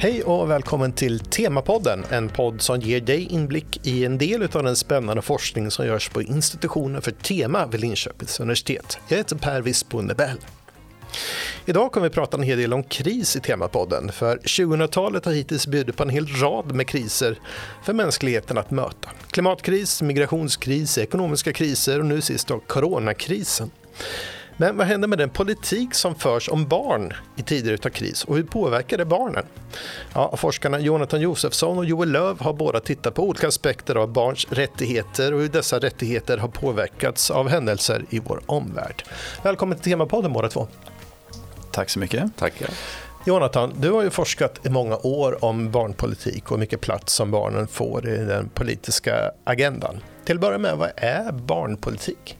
Hej och välkommen till Temapodden, en podd som ger dig inblick i en del av den spännande forskning som görs på institutionen för tema vid Linköpings universitet. Jag heter Per Wirsbo Nebel. Idag kommer vi prata en hel del om kris i Temapodden, för 2000-talet har hittills bjudit på en hel rad med kriser för mänskligheten att möta. Klimatkris, migrationskris, ekonomiska kriser och nu sist då coronakrisen. Men vad händer med den politik som förs om barn i tider av kris och hur påverkar det barnen? Ja, forskarna Jonathan Josefsson och Joel Löv har båda tittat på olika aspekter av barns rättigheter och hur dessa rättigheter har påverkats av händelser i vår omvärld. Välkommen till Temapodden båda två. Tack så mycket. Tackar. Jonathan, du har ju forskat i många år om barnpolitik och mycket plats som barnen får i den politiska agendan. Till att börja med, vad är barnpolitik?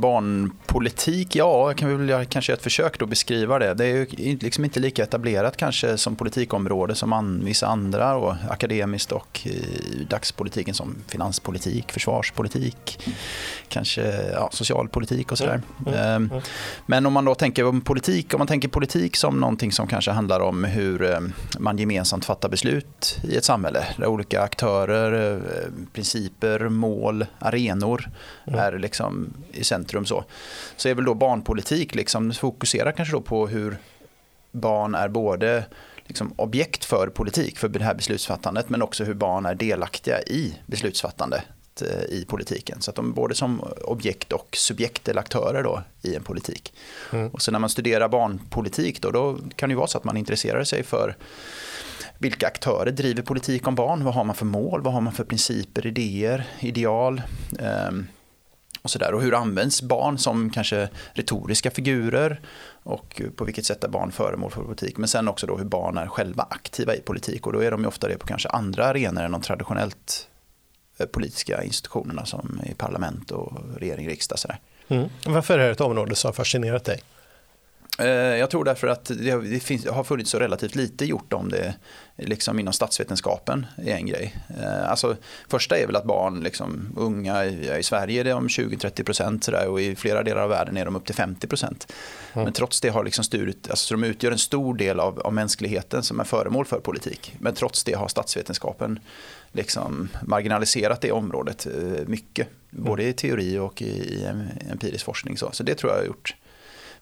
Barnpolitik, ja, kan väl kanske göra ett försök att beskriva det. Det är ju liksom inte lika etablerat kanske som politikområde som an, vissa andra, och akademiskt och i dagspolitiken som finanspolitik, försvarspolitik, kanske ja, socialpolitik och sådär. Mm, mm, mm. Men om man då tänker om politik, om man tänker politik som någonting som kanske handlar om hur eh, man gemensamt fattar beslut i ett samhälle, där olika aktörer, eh, principer, mål, arenor mm. är liksom i centrum centrum så, så är väl då barnpolitik liksom fokuserar kanske då på hur barn är både liksom objekt för politik, för det här beslutsfattandet, men också hur barn är delaktiga i beslutsfattandet eh, i politiken. Så att de är både som objekt och subjekt eller aktörer då i en politik. Mm. Och så när man studerar barnpolitik då, då kan det ju vara så att man intresserar sig för vilka aktörer driver politik om barn? Vad har man för mål? Vad har man för principer, idéer, ideal? Um, och, så där. och hur används barn som kanske retoriska figurer och på vilket sätt är barn föremål för politik. Men sen också då hur barn är själva aktiva i politik och då är de ju ofta det på kanske andra arenor än de traditionellt eh, politiska institutionerna som i parlament och regering, riksdag. Så mm. Varför är det ett område som har fascinerat dig? Eh, jag tror därför att det, finns, har funnits så relativt lite gjort om det liksom inom statsvetenskapen är en grej. Eh, alltså, första är väl att barn, liksom, unga i, i Sverige är de 20-30 procent och i flera delar av världen är de upp till 50 procent. Mm. Men trots det har liksom studiet, alltså, de utgör en stor del av, av mänskligheten som är föremål för politik. Men trots det har statsvetenskapen liksom marginaliserat det området eh, mycket. Både i teori och i, i empirisk forskning. Så. så det tror jag har gjort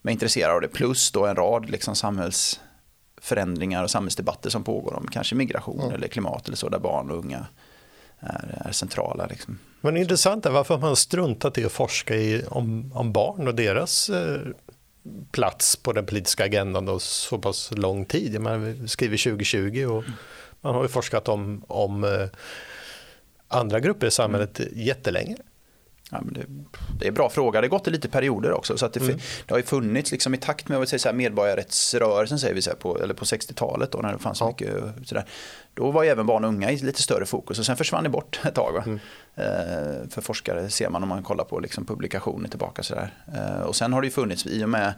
mig intresserad av det. Plus då en rad liksom samhällsförändringar och samhällsdebatter som pågår om kanske migration mm. eller klimat eller så där barn och unga är, är centrala. Liksom. Men det intressant är varför man struntat i att forska i, om, om barn och deras eh, plats på den politiska agendan då så pass lång tid. Man skriver 2020 och man har ju forskat om, om eh, andra grupper i samhället mm. jättelänge. Ja, men det, det, är en bra fråga. Det har gått i lite perioder också. Så att det, mm. det har ju funnits liksom, i takt med säga, så här, medborgarrättsrörelsen säger vi så här, på, eller på 60-talet då, när det fanns så mycket så där, Då var ju även barn och unga i lite större fokus och sen försvann det bort ett tag. Mm. Eh, för forskare ser man om man kollar på liksom, publikationer tillbaka. Så där. Eh, och sen har det ju funnits i och med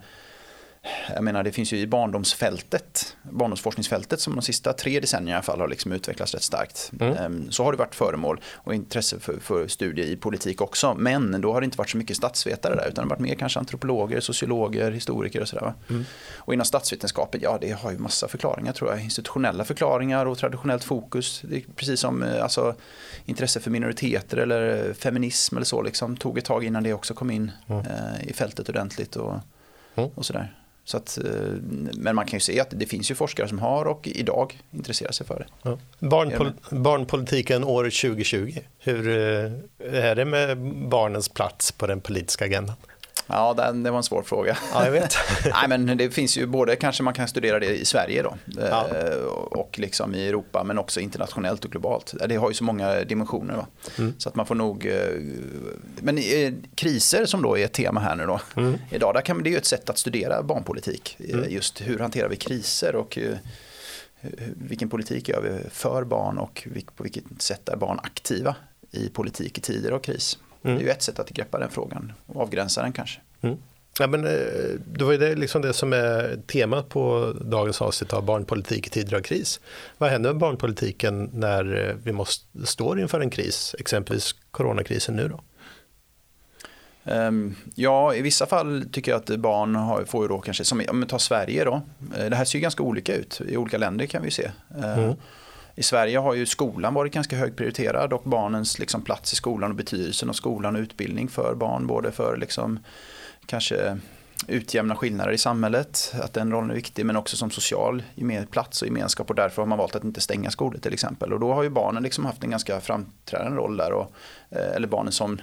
jag menar det finns ju i barndomsfältet, barndomsforskningsfältet som de sista tre decennierna i alla fall har liksom utvecklats rätt starkt. Mm. Ehm, så har det varit föremål och intresse för, för studier i politik också. Men då har det inte varit så mycket statsvetare där utan det har varit mer kanske antropologer, sociologer, historiker och sådär. Mm. Och inom statsvetenskapen, ja det har ju massa förklaringar tror jag. Institutionella förklaringar och traditionellt fokus. Precis som eh, alltså, intresse för minoriteter eller feminism eller så liksom, tog ett tag innan det också kom in mm. eh, i fältet ordentligt och, mm. och sådär. Så att, eh, men man kan ju se att det finns ju forskare som har och idag intresserar sig för det. Ja. Barnpol barnpolitiken år 2020, hur eh, är det med barnens plats på den politiska agendan? Ja, det, var en svår fråga. Ja, jag vet. Nej, men det finns ju både, kanske man kan studera det i Sverige då, ja. Eh, och liksom i Europa, men också internationellt och globalt. Det har ju så många dimensioner. Mm. Så att man får nog, eh, men eh, kriser som då är ett tema här nu då, mm. idag, där kan, det är ju ett sätt att studera barnpolitik. Mm. Just hur hanterar vi kriser och vilken politik gör vi för barn och på vilket sätt är barn aktiva i politik i tider av kris. Mm. Det är ju ett sätt att greppa den frågan och avgränsa den kanske. Mm. Ja, men, eh, det var ju det, liksom det som är temat på dagens avsnitt av barnpolitik i tider av kris. Vad händer med barnpolitiken när eh, vi måste, står inför en kris, exempelvis coronakrisen nu då? Um, ja, i vissa fall tycker jag att barn har, får ju då kanske, som tar Sverige då, uh, det här ser ju ganska olika ut i olika länder kan vi se. Mm. I Sverige har ju skolan varit ganska högprioriterad och barnens liksom, plats i skolan och betydelsen av skolan och utbildning för barn, både för liksom, kanske utjämna skillnader i samhället, att den rollen är viktig, men också som social plats och gemenskap och därför har man valt att inte stänga skolor till exempel. Och då har ju barnen liksom haft en ganska framträdande roll där, och, eh, eller barnen som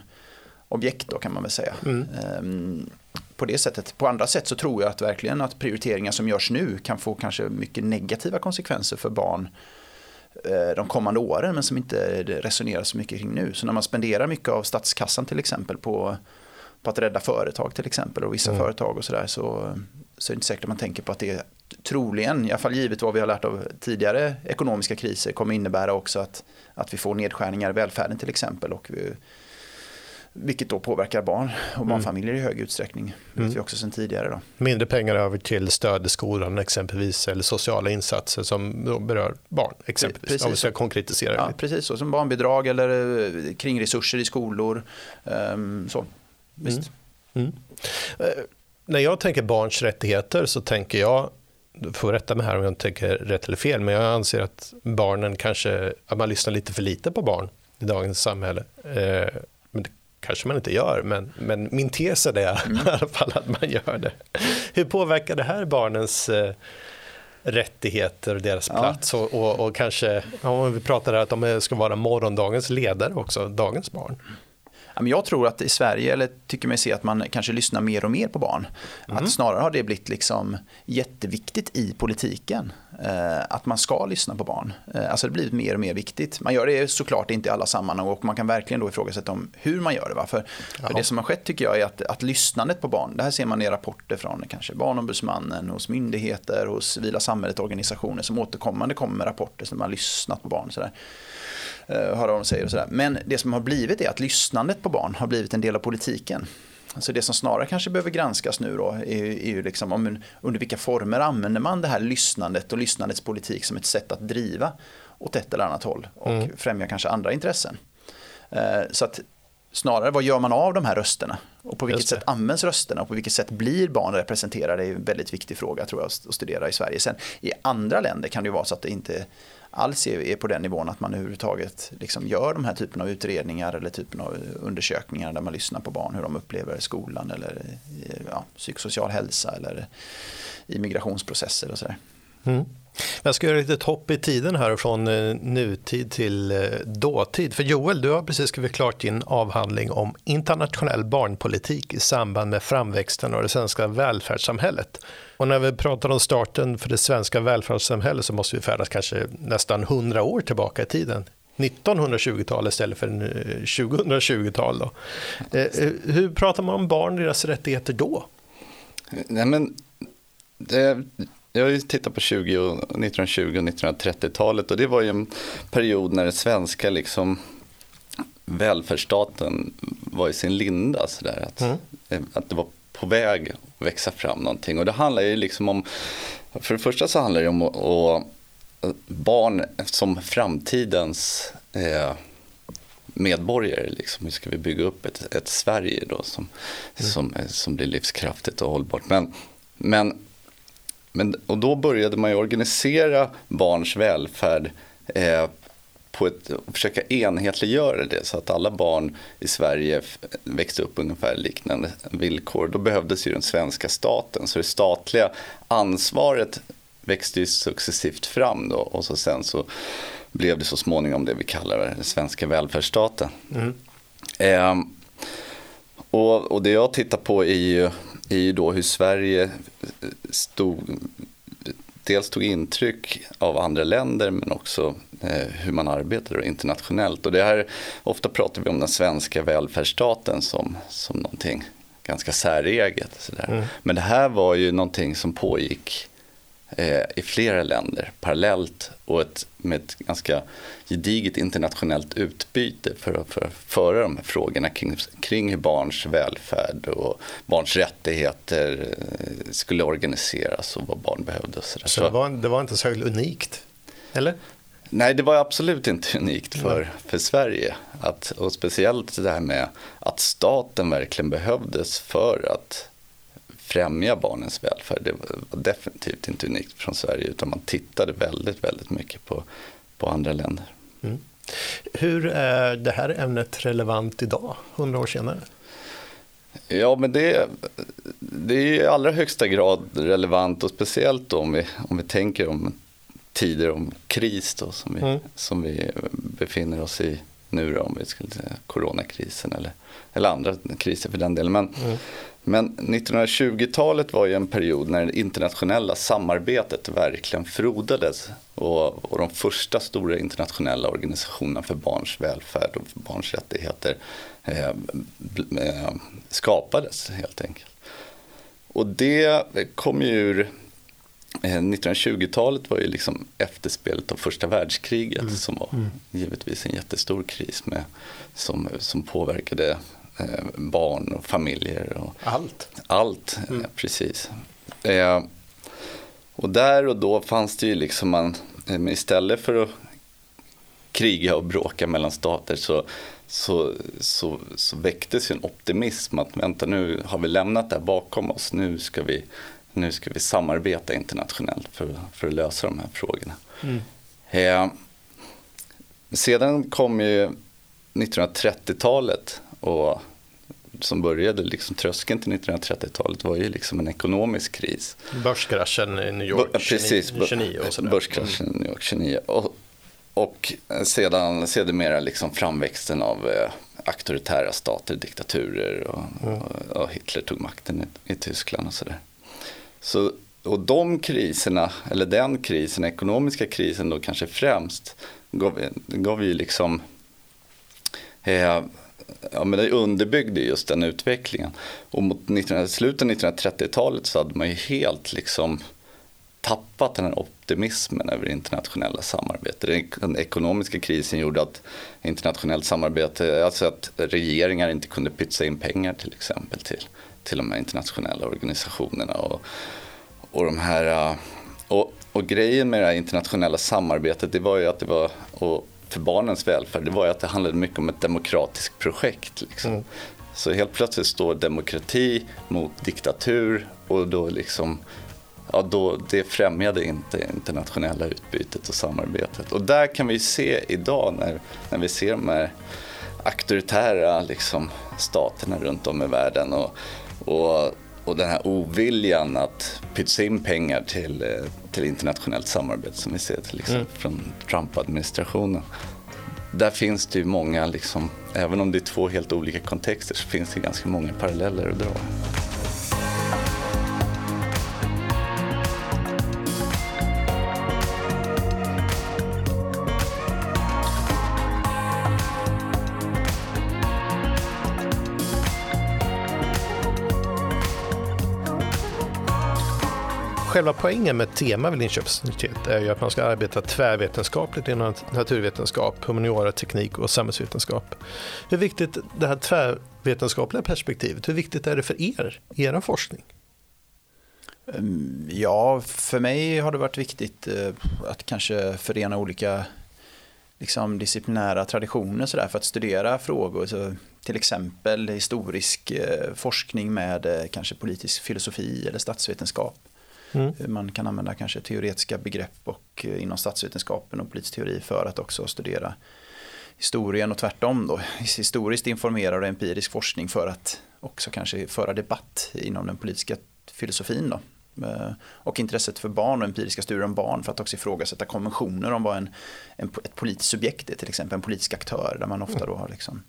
objekt då kan man väl säga. Mm. Ehm, på det sättet. På andra sätt så tror jag att verkligen att prioriteringar som görs nu kan få kanske mycket negativa konsekvenser för barn de kommande åren men som inte resonerar så mycket kring nu. Så när man spenderar mycket av statskassan till exempel på på att rädda företag till exempel och vissa mm. företag och sådär så, så är det inte säkert att man tänker på att det troligen, i alla fall givet vad vi har lärt av tidigare ekonomiska kriser, kommer innebära också att, att vi får nedskärningar i välfärden till exempel. Och vi, vilket då påverkar barn och mm. barnfamiljer mm. i hög utsträckning. Det vet vi också sedan tidigare. Då. Mindre pengar över till stöd i skolan exempelvis eller sociala insatser som berör barn exempelvis. Precis. Om vi ska konkretisera ja, Precis så, som barnbidrag eller eh, kringresurser i skolor. Um, så. Visst. Mm. Mm. Eh, när jag tänker barns rättigheter så tänker jag, du får rätta mig här om jag tänker rätt eller fel, men jag anser att barnen kanske, att man lyssnar lite för lite på barn i dagens samhälle. Eh, kanske man inte gör, men, men min tes är det mm. i alla fall att man gör det. Hur påverkar det här barnens eh, rättigheter och deras ja. plats och, och, och kanske, om vi pratar här att de ska vara morgondagens ledare också, dagens barn jag tror att i Sverige, eller tycker mig se att man kanske lyssnar mer och mer på barn. Mm. Att snarare har det blivit liksom jätteviktigt i politiken. Eh, att man ska lyssna på barn. Eh, alltså det har blivit mer och mer viktigt. Man gör det såklart inte i alla sammanhang och man kan verkligen då ifrågasätta om hur man gör det. Va? För, för det som har skett tycker jag är att, att lyssnandet på barn, det här ser man i rapporter från kanske Barnombudsmannen, hos myndigheter, hos civila samhället, organisationer som återkommande kommer med rapporter som har lyssnat på barn. Sådär. Eh, höra vad de säger och sådär. Men det som har blivit är att lyssnandet på barn har blivit en del av politiken. Alltså det som snarare kanske behöver granskas nu då är, är ju liksom om, under vilka former använder man det här lyssnandet och lyssnandets politik som ett sätt att driva åt ett eller annat håll och mm. främja kanske andra intressen. Eh, så att snarare vad gör man av de här rösterna och på vilket sätt används rösterna och på vilket sätt blir barn representerade är en väldigt viktig fråga tror jag att studera i Sverige. Sen i andra länder kan det ju vara så att det inte alls är, är på den nivån att man överhuvudtaget liksom gör de här typen av utredningar eller typen av undersökningar där man lyssnar på barn hur de upplever skolan eller eh, ja, psykosocial hälsa eller i migrationsprocesser och sådär. Mm. Jag ska göra ett litet hopp i tiden här från eh, nutid till eh, dåtid. För Joel, du har precis skrivit klart din avhandling om internationell barnpolitik i samband med framväxten av det svenska välfärdssamhället. Och när vi pratar om starten för det svenska välfärdssamhället så måste vi färdas kanske nästan 100 år tillbaka i tiden. 1920-tal istället för eh, 2020-tal. Då. Hur pratar man om barn och deras rättigheter då? Nej, men det, jag har ju tittat på 20 och 1920 och 1930-talet och det var ju en period när den svenska liksom välfärdsstaten var i sin linda. Så där, att, mm. att det var på väg att växa fram någonting. Och det handlar ju liksom om, för det första så handlar det om att, barn som framtidens eh, medborgare. Liksom. Hur ska vi bygga upp ett, ett Sverige då som, mm. som, som blir livskraftigt och hållbart. Men, men men, och då började man ju organisera barns välfärd eh, på ett, försöka enhetliggöra det så att alla barn i Sverige växte upp ungefär liknande villkor. Då behövdes ju den svenska staten, så det statliga ansvaret växte ju successivt fram då och så sen så blev det så småningom det vi kallar den svenska välfärdsstaten. Mm. Eh, och, och, det jag tittar på är ju är ju då hur Sverige stod, dels tog intryck av andra länder men också eh, hur man arbetar internationellt. Och det här, ofta pratar vi om den svenska välfärdsstaten som, som någonting ganska säreget. Mm. Men det här var ju någonting som pågick i flera länder parallellt och ett, med ett ganska gediget internationellt utbyte för att, för att föra de här frågorna kring, kring hur barns välfärd och barns rättigheter eh, skulle organiseras och vad barn behövde. Så, så det, var, det var inte särskilt unikt? Eller? Nej, det var absolut inte unikt för, för Sverige. Att, och speciellt det här med att staten verkligen behövdes för att främja barnens välfärd. Det var definitivt inte unikt från Sverige utan man tittade väldigt, väldigt mycket på, på andra länder. Mm. Hur är det här ämnet relevant idag, hundra år senare? Ja, men det, det är i allra högsta grad relevant och speciellt om vi, om vi tänker om tider om kris då, som, vi, mm. som vi befinner oss i nu då, om vi skulle säga coronakrisen eller, eller andra kriser för den delen. Men, mm. Men 1920-talet var ju en period när det internationella samarbetet verkligen frodades och, och de första stora internationella organisationerna för barns välfärd och barns rättigheter eh, eh, skapades helt enkelt. Och det kom ju ur 1920-talet eh, var ju liksom efterspelet av första världskriget mm. som var mm. givetvis en jättestor kris med, som, som påverkade barn och familjer. Och allt. Allt, mm. eh, precis. Eh, och där och då fanns det ju liksom man, eh, istället för att kriga och bråka mellan stater så, så, så, så väcktes ju en optimism att vänta nu har vi lämnat det här bakom oss, nu ska vi nu ska vi samarbeta internationellt för, för att lösa de här frågorna. Mm. Eh, sedan kom ju 1930-talet och som började, liksom tröskeln till 1930-talet var ju liksom en ekonomisk kris. Börskraschen i New York B precis, 29 och sådär. Börskraschen i New York 29. Och, och sedan sedermera liksom framväxten av eh, auktoritära stater, diktaturer och, mm. och, och Hitler tog makten i, i Tyskland och sådär. Så, och de kriserna, eller den krisen, ekonomiska krisen då kanske främst, gav, gav ju liksom, eh, ja men det underbyggde just den utvecklingen. Och mot 19, slutet av 1930-talet så hade man ju helt liksom tappat den här optimismen över internationella samarbete. Den ekonomiska krisen gjorde att internationellt samarbete, alltså att regeringar inte kunde pytsa in pengar till exempel till till de här internationella organisationerna. Och, och, de här, äh, och, och grejen med det här internationella samarbetet det var ju att det var, och för barnens välfärd, det var ju att det handlade mycket om ett demokratiskt projekt. Liksom. Mm. Så helt plötsligt står demokrati mot diktatur och då liksom ja, då, det främjade inte internationella utbytet och samarbetet. Och där kan vi se idag när, när vi ser de här auktoritära liksom, staterna runt om i världen och och, och den här oviljan att pytsa in pengar till, eh, till internationellt samarbete som vi ser till exempel mm. från Trump-administrationen. Där finns det ju många, liksom, även om det är två helt olika kontexter, så finns det ganska många paralleller att dra. Själva poängen med tema vid Linköpings universitet är ju att man ska arbeta tvärvetenskapligt inom naturvetenskap, humaniora, teknik och samhällsvetenskap. Hur viktigt det här tvärvetenskapliga perspektivet, hur viktigt är det för er, er forskning? Ehm, ja, för mig har det varit viktigt eh, att kanske förena olika liksom, disciplinära traditioner så där, för att studera frågor. Så till exempel historisk eh, forskning med eh, kanske politisk filosofi eller statsvetenskap. Mm. Man kan använda kanske teoretiska begrepp och eh, inom statsvetenskapen och politisk teori för att också studera historien och tvärtom då. Historiskt informerad och empirisk forskning för att också kanske föra debatt inom den politiska filosofin då. Eh, och intresset för barn och empiriska studier om barn för att också ifrågasätta konventioner om vad en, en, ett politiskt subjekt är, till exempel en politisk aktör där man ofta då har liksom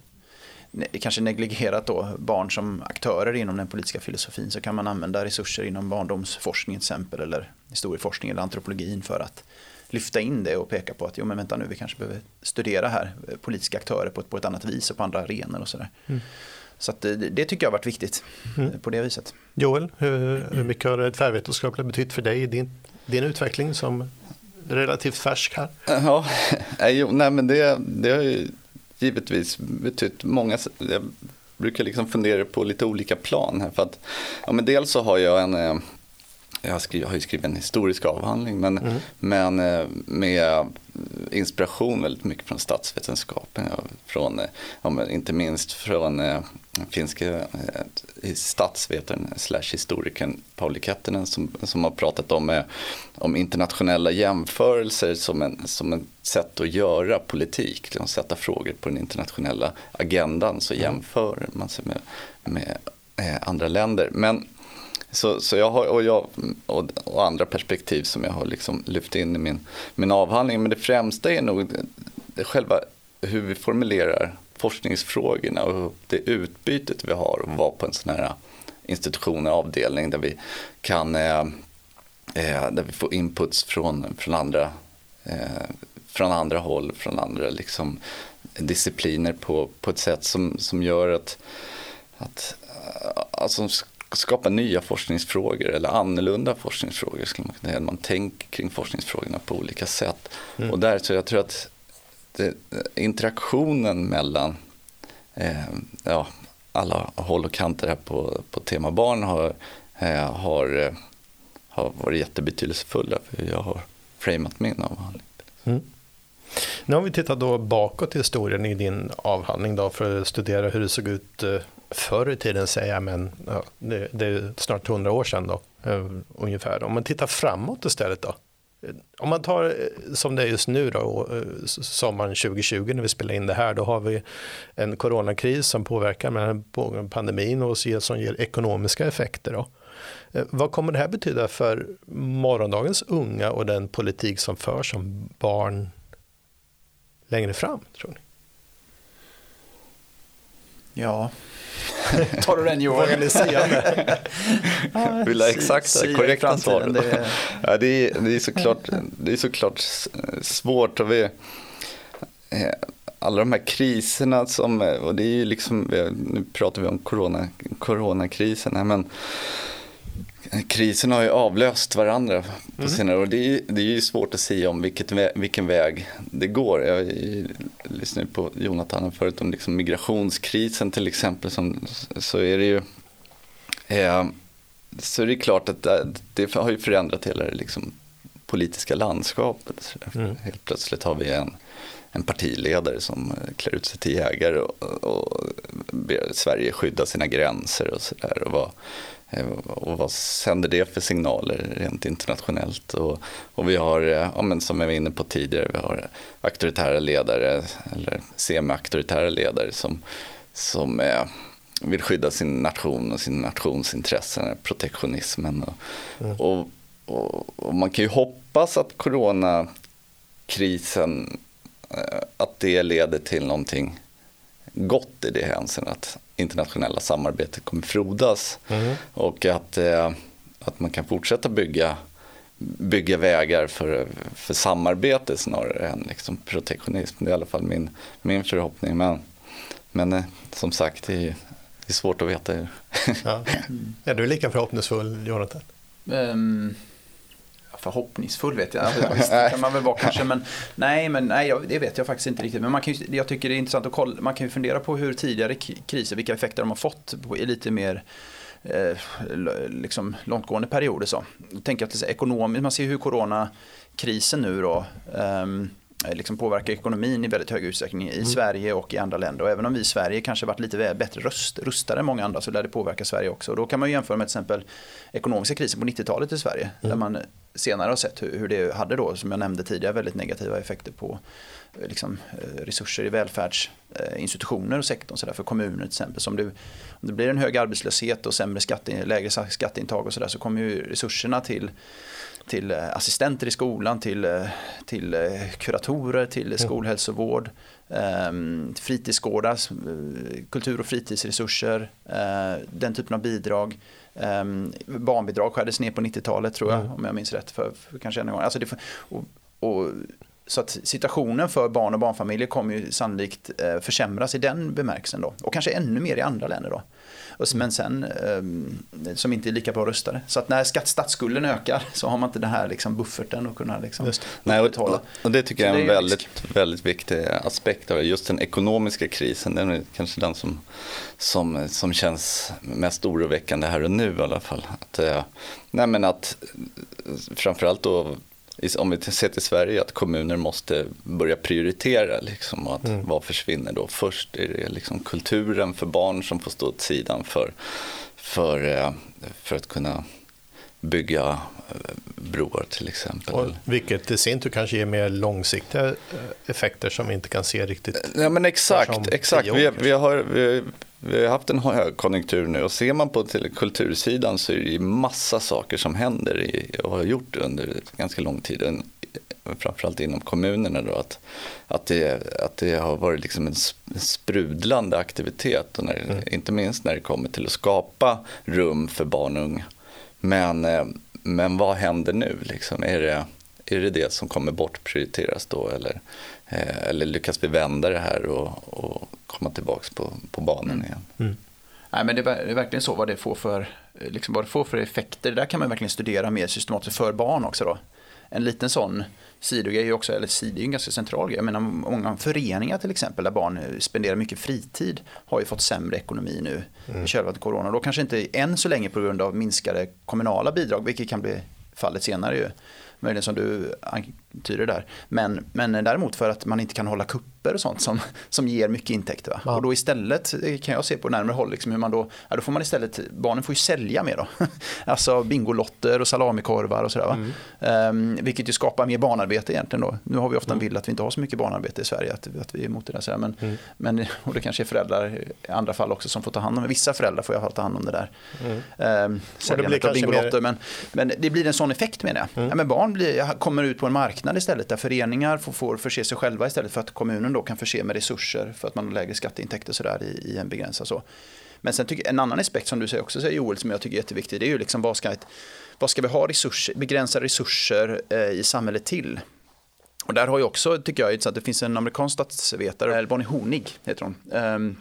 kanske negligerat då barn som aktörer inom den politiska filosofin så kan man använda resurser inom barndomsforskning till exempel eller historieforskning eller antropologin för att lyfta in det och peka på att jo men vänta nu vi kanske behöver studera här eh, politiska aktörer på ett, på ett annat vis och på andra arenor och sådär. Mm. Så att det, det, tycker jag har varit viktigt mm. på det viset. Joel, hur, hur mycket har det tvärvetenskapliga betytt för dig i din, din utveckling som relativt färsk här? Ja, nej, men det, det har ju givetvis betytt många, jag brukar liksom fundera på lite olika plan här. För att, ja, men dels så har jag en, eh, jag, skriver, har ju skrivit en historisk avhandling men, mm. men eh, med inspiration väldigt mycket från statsvetenskapen. Från, ja, inte minst från eh, finska eh, statsvetaren slash historikern Pauli Kettinen som, som har pratat om, eh, om internationella jämförelser som en, som en sätt att göra politik. Liksom sätta frågor på den internationella agendan så mm. jämför man sig med, med eh, andra länder. Men så, så jag har, och, jag, och, och, andra perspektiv som jag har liksom lyft in i min, min avhandling. Men det främsta är nog själva hur vi formulerar forskningsfrågorna och det utbytet vi har att vara på en sån här institution och avdelning där vi kan eh, eh, där vi får inputs från, från, andra, eh, från andra håll, från andra liksom, discipliner på, på ett sätt som, som gör att, att alltså, skapa nya forskningsfrågor eller annorlunda forskningsfrågor. Skulle man, kunna säga. man tänker kring forskningsfrågorna på olika sätt. Mm. Och där så jag tror att det, eh, interaktionen mellan eh, ja, alla håll och kanter här på, på tema barn har, eh, har, eh, har varit jättebetydelsefulla för jag har framat min avhandling. Mm. Nu har vi tittat då bakåt i historien i din avhandling då för att studera hur det såg ut eh, förr i tiden säger jag, men ja, det, det, är snart hundra år sedan då, ungefär. Om man tittar framåt istället då. Om man tar eh, som det är just nu då, eh, sommaren 2020 när vi spelar in det här, då har vi en coronakris som påverkar med pandemin och som ger ekonomiska effekter. Då. Eh, vad kommer det här betyda för morgondagens unga och den politik som förs som barn längre fram, tror ni? Ja, Tar du den Johan? Vill ha exakta, korrekta svar? Det... Ja, det, är, det, är såklart, det är såklart svårt. Och vi, eh, alla de här kriserna som, och det är ju liksom, nu pratar vi om corona, coronakrisen här, men Krisen har ju avlöst varandra på mm. senare år. Det är, det är ju svårt att säga om vilket, vilken väg det går. Jag lyssnade på Jonathan förut om liksom migrationskrisen till exempel. Som, så är det ju eh, så är det klart att det, det har ju förändrat hela det liksom, politiska landskapet. Mm. Helt plötsligt har vi en, en partiledare som klär ut sig till jägare och, och ber Sverige skydda sina gränser och sådär. Eh, och vad sänder det för signaler rent internationellt? Och, och vi har, eh, ja, men som jag var inne på tidigare, vi har auktoritära ledare eller semi-auktoritära ledare som, som eh, vill skydda sin nation och sin nationsintressen, protektionismen. Och, mm. och, och, och, man kan ju hoppas att coronakrisen, eh, att det leder till någonting gott i det hänseendet. Att internationella samarbetet kommer frodas. Mm. Och att, eh, att man kan fortsätta bygga, bygga vägar för, för samarbete snarare än liksom protektionism. Det är i alla fall min, min förhoppning. Men, men eh, som sagt, det är, det är svårt att veta. Ja. Är du lika förhoppningsfull, Jonathan? Um förhoppningsfull vet jag inte. det kan man väl vara kanske. Men nej, men nej, det vet jag faktiskt inte riktigt. Men man kan ju, jag tycker det är intressant att kolla. Man kan ju fundera på hur tidigare kriser, vilka effekter de har fått i lite mer eh, liksom långtgående perioder. Så. Tänker att det är ekonomiskt, man ser hur coronakrisen nu då um, liksom påverkar ekonomin i väldigt hög utsträckning i mm. Sverige och i andra länder. Och även om vi i Sverige kanske varit lite bättre röst, rustade än många andra så lär det påverka Sverige också. Och då kan man jämföra med till exempel ekonomiska krisen på 90-talet i Sverige. Mm. Där man senare har sett hur, hur, det hade då, som jag nämnde tidigare, väldigt negativa effekter på eh, liksom, eh, resurser i välfärdsinstitutioner och sektorn. Så där, för kommuner till exempel. Så om, det, om det blir en hög arbetslöshet och sämre skatte, lägre skatteintag och så där så kommer ju resurserna till till eh, assistenter i skolan, till, till kuratorer, till mm. skolhälsovård, ehm, fritidsgårdar, kultur och fritidsresurser, den typen av bidrag Um, barnbidrag skärdes ner på 90-talet tror jag, mm. om jag minns rätt. För, för kanske en gång. Alltså det, och, och så att situationen för barn och barnfamiljer kommer ju sannolikt eh, försämras i den bemärkelsen då. Och kanske ännu mer i andra länder då. Men sen eh, som inte är lika bra rustade. Så att när skatt, statsskulden ökar så har man inte den här liksom bufferten att kunna liksom Nej, och, och, det tycker jag är en väldigt, väldigt viktig aspekt av det. Just den ekonomiska krisen, den är kanske den som, som, som känns mest oroväckande här och nu i alla fall. Att, eh, nej men att framförallt då om vi ser till Sverige, att kommuner måste börja prioritera. Liksom, att mm. Vad försvinner då? Först är det liksom kulturen för barn som får stå åt sidan för, för, eh, för att kunna bygga eh, broar till exempel. Och vilket i sin tur kanske ger mer långsiktiga eh, effekter som vi inte kan se riktigt. Ja men exakt, exakt. Vi, vi, har, vi, vi har haft en högkonjunktur nu och ser man på till kultursidan så är det massa saker som händer i, och har gjort under ganska lång tid. Framförallt inom kommunerna då, att, att, det, att det har varit liksom en sprudlande aktivitet. Och när, mm. Inte minst när det kommer till att skapa rum för barn och unga. Men, eh, men vad händer nu? Liksom? Är, det, är det det som kommer bortprioriteras då? Eller, eh, eller lyckas vi vända det här och, och komma tillbaka på, på banan mm. igen? Mm. Nej, men det är verkligen så vad det får för, liksom vad det får för effekter. Det där kan man verkligen studera mer systematiskt för barn också. Då. En liten sån sidogrej också, eller sid är en ganska central grej. Jag menar många föreningar till exempel där barn spenderar mycket fritid har ju fått sämre ekonomi nu mm. i kölvattnet corona. Då kanske inte än så länge på grund av minskade kommunala bidrag, vilket kan bli fallet senare ju möjligen som du antyder där. Men, men däremot för att man inte kan hålla kupper och sånt som, som ger mycket intäkter. Va? Ja. Och då istället kan jag se på närmare håll liksom hur man då, ja, då får man istället, barnen får ju sälja mer då. alltså bingolotter och salamikorvar och sådär. Mm. Um, vilket ju skapar mer barnarbete egentligen då. Nu har vi ofta en mm. bild att vi inte har så mycket barnarbete i Sverige, att, att vi är emot det där. Men, mm. men, och det kanske är föräldrar i andra fall också som får ta hand om det. Vissa föräldrar får i alla fall ta hand om det där. Mm. Um, säljandet av bingolotter. Mer... Men, men det blir en sån effekt menar jag. Mm. Ja, men barn blir, kommer ut på en marknad istället där föreningar får, får förse sig själva istället för att kommunen då kan förse med resurser för att man har lägre skatteintäkter sådär i, i en begränsad så. Men sen tycker en annan aspekt som du säger också säger Joel som jag tycker är jätteviktig det är ju liksom vad ska, ett, vad ska vi ha resurser, begränsade resurser eh, i samhället till? Och där har ju också, tycker jag, att det finns en amerikansk statsvetare, Bonnie Honig heter hon. Um,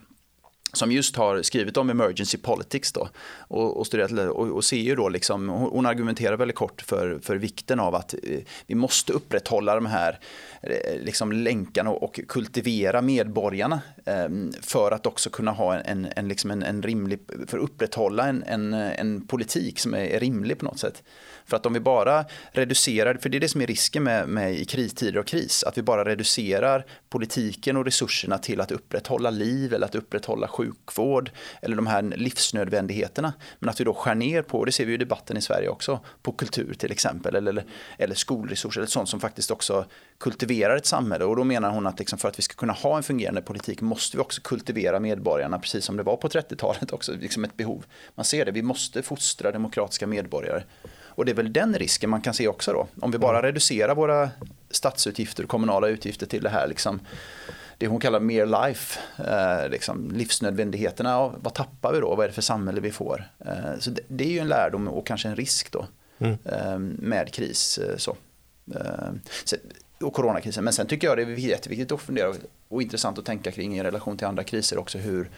som just har skrivit om emergency politics då och, och studerat och, och ser ju då liksom, hon argumenterar väldigt kort för, för vikten av att eh, vi måste upprätthålla de här eh, liksom länkarna och, och kultivera medborgarna eh, för att också kunna ha en, en, liksom en, en rimlig, för att upprätthålla en, en, en politik som är, är rimlig på något sätt. För att om vi bara reducerar, för det är det som är risken med, med i kristider och kris, att vi bara reducerar politiken och resurserna till att upprätthålla liv eller att upprätthålla sjukvård eller de här livsnödvändigheterna. Men att vi då skär ner på, det ser vi i debatten i Sverige också, på kultur till exempel eller, eller skolresurser eller sånt som faktiskt också kultiverar ett samhälle. Och då menar hon att liksom för att vi ska kunna ha en fungerande politik måste vi också kultivera medborgarna, precis som det var på 30-talet också, liksom ett behov. Man ser det, vi måste fostra demokratiska medborgare. Och det är väl den risken man kan se också då. Om vi bara mm. reducerar våra statsutgifter och kommunala utgifter till det här liksom, det hon kallar mer life, eh, liksom livsnödvändigheterna. Ja, vad tappar vi då? Vad är det för samhälle vi får? Eh, så det, det, är ju en lärdom och kanske en risk då mm. eh, med kris. Eh, så. Eh, så. och coronakrisen. Men sen tycker jag det är jätteviktigt att fundera och intressant att tänka kring i relation till andra kriser också hur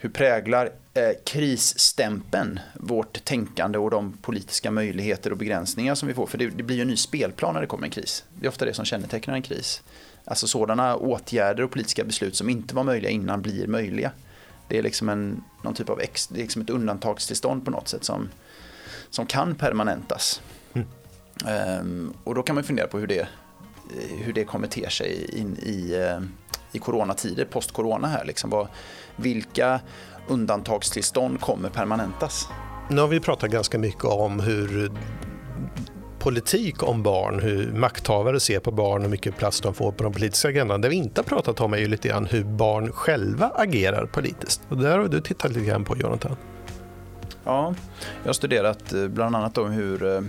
hur präglar eh, krisstämpeln vårt tänkande och de politiska möjligheter och begränsningar som vi får? För det, det blir ju en ny spelplan när det kommer en kris. Det är ofta det som kännetecknar en kris. Alltså sådana åtgärder och politiska beslut som inte var möjliga innan blir möjliga. Det är liksom en, någon typ av ex, det är liksom ett undantagstillstånd på något sätt som, som kan permanentas. Mm. Um, och då kan man fundera på hur det, hur det kommer te sig in i, uh, i coronatider, post-corona här. Liksom. Vad, vilka undantagstillstånd kommer permanentas? Nu har vi pratat ganska mycket om hur politik om barn, hur makthavare ser på barn och hur mycket plats de får på den politiska agendan. Det vi inte har pratat om är ju lite grann hur barn själva agerar politiskt. Och där har du tittat lite grann på, Jonathan. Ja, jag har studerat eh, bland annat om hur, eh,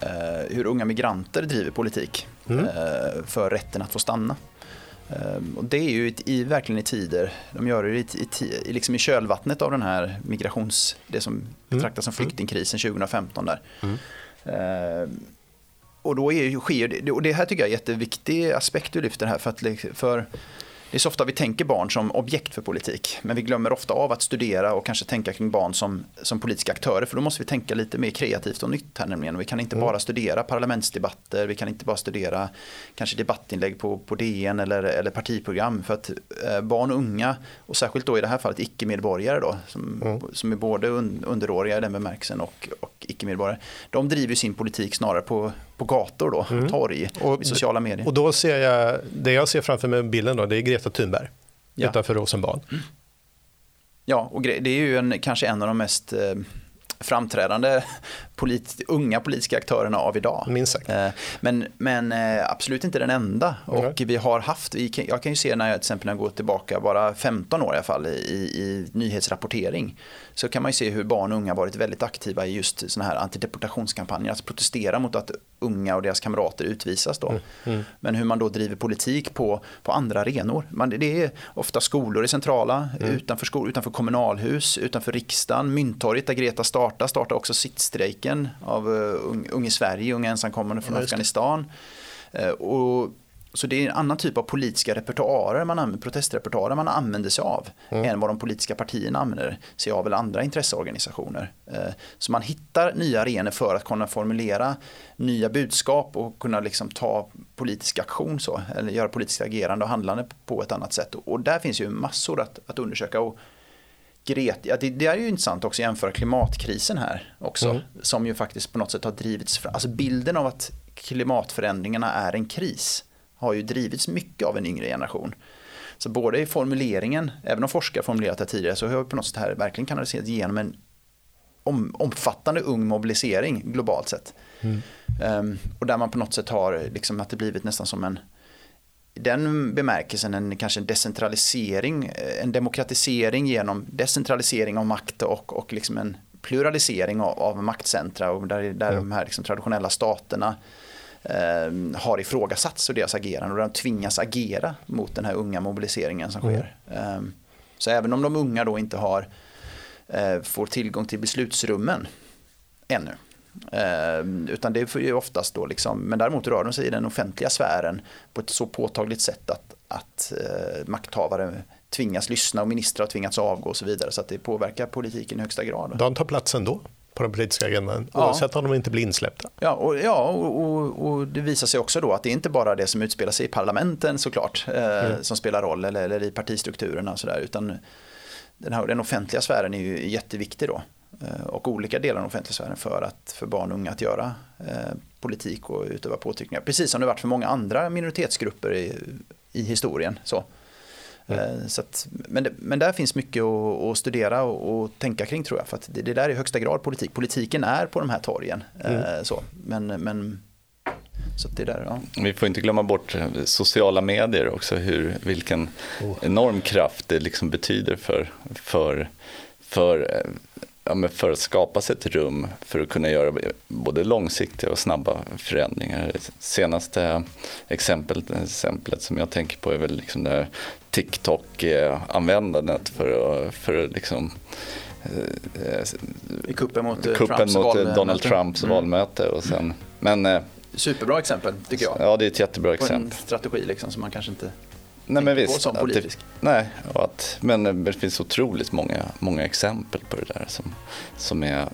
eh, hur unga migranter driver politik mm. för rätten att få stanna. Ehm, och det är ju i, verkligen i tider, de gör det i, i, liksom i kölvattnet av den här migrations, det som mm. betraktas som flyktingkrisen 2015 där. Mm. Ehm, och då är, sker det, och det här tycker jag är en jätteviktig aspekt du lyfter här. För, att, för det är så ofta vi tänker barn som objekt för politik, men vi glömmer ofta av att studera och kanske tänka kring barn som, som politiska aktörer, för då måste vi tänka lite mer kreativt och nytt här nämligen. Vi kan inte mm. bara studera parlamentsdebatter, vi kan inte bara studera kanske debattinlägg på, på DN eller, eller partiprogram, för att eh, barn och unga, och särskilt då i det här fallet icke-medborgare då, som, mm. som är både un, underåriga i den bemärkelsen och, och icke-medborgare, de driver sin politik snarare på, på gator då, mm. torg, och, i sociala medier. Och då ser jag, det jag ser framför mig bilden då, det är Greta Thunberg ja. utanför Rosenbad. Mm. Ja, och det är ju en, kanske en av de mest eh, framträdande polit, unga politiska aktörerna av idag. Minst sagt. Eh, men, men eh, absolut inte den enda. Mm. Och vi har haft, jag kan ju se när jag till exempel när jag går tillbaka bara 15 år i alla fall i, i nyhetsrapportering så kan man ju se hur barn och unga varit väldigt aktiva i just sådana här antideportationskampanjer, alltså protestera mot att unga och deras kamrater utvisas då. Mm. Mm. Men hur man då driver politik på, på andra arenor. Man, det är ofta skolor i centrala, mm. utanför, skol, utanför kommunalhus, utanför riksdagen, Mynttorget där Greta startar, startar också sittstrejken av uh, Unge Sverige, unga ensamkommande från Afghanistan. Uh, och så det är en annan typ av politiska repertoarer, man använder, protestrepertoarer man använder sig av mm. än vad de politiska partierna använder sig av eller andra intresseorganisationer. Eh, så man hittar nya arenor för att kunna formulera nya budskap och kunna liksom ta politisk aktion så, eller göra politiskt agerande och handlande på ett annat sätt. Och där finns ju massor att, att undersöka. Och Gret, ja, det, det, är ju intressant också att jämföra klimatkrisen här också, mm. som ju faktiskt på något sätt har drivits fram. Alltså bilden av att klimatförändringarna är en kris har ju drivits mycket av en yngre generation. Så både i formuleringen, även om forskare formulerat det tidigare, så har vi på något sätt här verkligen kanaliserat genom en om, omfattande ung mobilisering globalt sett. Mm. Um, och där man på något sätt har liksom att det blivit nästan som en den bemärkelsen en kanske en decentralisering, en demokratisering genom decentralisering av makt och, och liksom en pluralisering av, av maktcentra och där, där mm. de här liksom traditionella staterna eh, har ifrågasatts och deras agerande och de tvingas agera mot den här unga mobiliseringen som sker. Mm. Eh, så även om de unga då inte har, eh, får tillgång till beslutsrummen ännu, Eh, utan det är oftast då liksom, men däremot rör de sig i den offentliga sfären på ett så påtagligt sätt att, att eh, makthavare tvingas lyssna och ministrar har tvingats avgå och så vidare. Så att det påverkar politiken i högsta grad. De tar plats ändå? På den politiska agendan ja. oavsett om de inte blir insläppta. Ja, och, ja och, och, och, det visar sig också då att det är inte bara det som utspelar sig i parlamenten såklart eh, mm. som spelar roll eller, eller i partistrukturerna och sådär utan den, här, den offentliga sfären är ju jätteviktig då eh, och olika delar av den offentliga sfären för, att, för barn och unga att göra eh, politik och utöva påtryckningar. Precis som det varit för många andra minoritetsgrupper i, i historien. Så. Mm. Så att, men, det, men där finns mycket att, att studera och, och, tänka kring tror jag. För att det, det där är i högsta grad politik. Politiken är på de här torgen. Mm. Eh, så. Men, men så det där, ja. Vi får inte glömma bort sociala medier också, hur, vilken oh. enorm kraft det liksom betyder för, för, för ja, men för att skapa sig ett rum för att kunna göra både långsiktiga och snabba förändringar. Senaste exemplet, exemplet som jag tänker på är väl liksom det TikTok-användandet för att, för att liksom, I kuppen mot, kuppen Trumps mot valmöte. Donald Trumps mm. valmöte. Och sen, men, eh, Superbra exempel tycker jag. Ja, det är ett jättebra på exempel. En strategi liksom som man kanske inte Nej, men visst, som politisk. Det, nej, att, men det finns otroligt många, många exempel på det där som, som, är,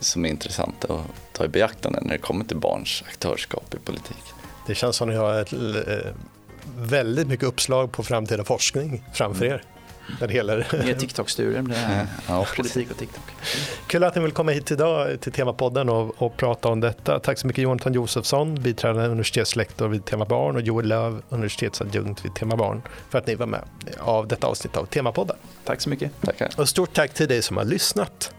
som är intressanta att ta i beaktande när det kommer till barns aktörskap i politik. Det känns som att ni har ett, eh, väldigt mycket uppslag på framtida forskning framför mm. er. När det gäller... Mer TikTok-studier, det ja, politik och TikTok. Kul att ni vill komma hit idag till Temapodden och, och prata om detta. Tack så mycket Jonathan Josefsson, biträdande universitetslektor vid Tema Barn och Joel Löv, universitetsadjunkt vid Tema Barn för att ni var med av detta avsnitt av Temapodden. Tack så mycket. Tackar. Och stort tack till dig som har lyssnat.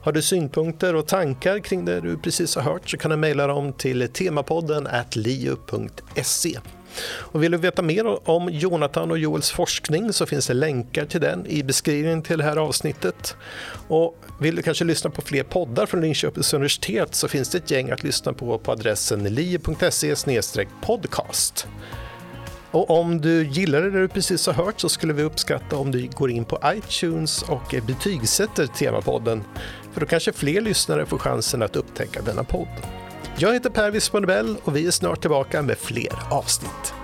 Har du synpunkter och tankar kring det du precis har hört så kan du mejla dem till temapodden liu.se. Och vill du veta mer om Jonathan och Joels forskning så finns det länkar till den i beskrivningen till det här avsnittet. Och vill du kanske lyssna på fler poddar från Linköpings universitet så finns det ett gäng att lyssna på på adressen li.se podcast. Och om du gillar det du precis har hört så skulle vi uppskatta om du går in på iTunes och betygsätter Temapodden. För då kanske fler lyssnare får chansen att upptäcka denna podd. Jag heter Per Wisman och vi är snart tillbaka med fler avsnitt.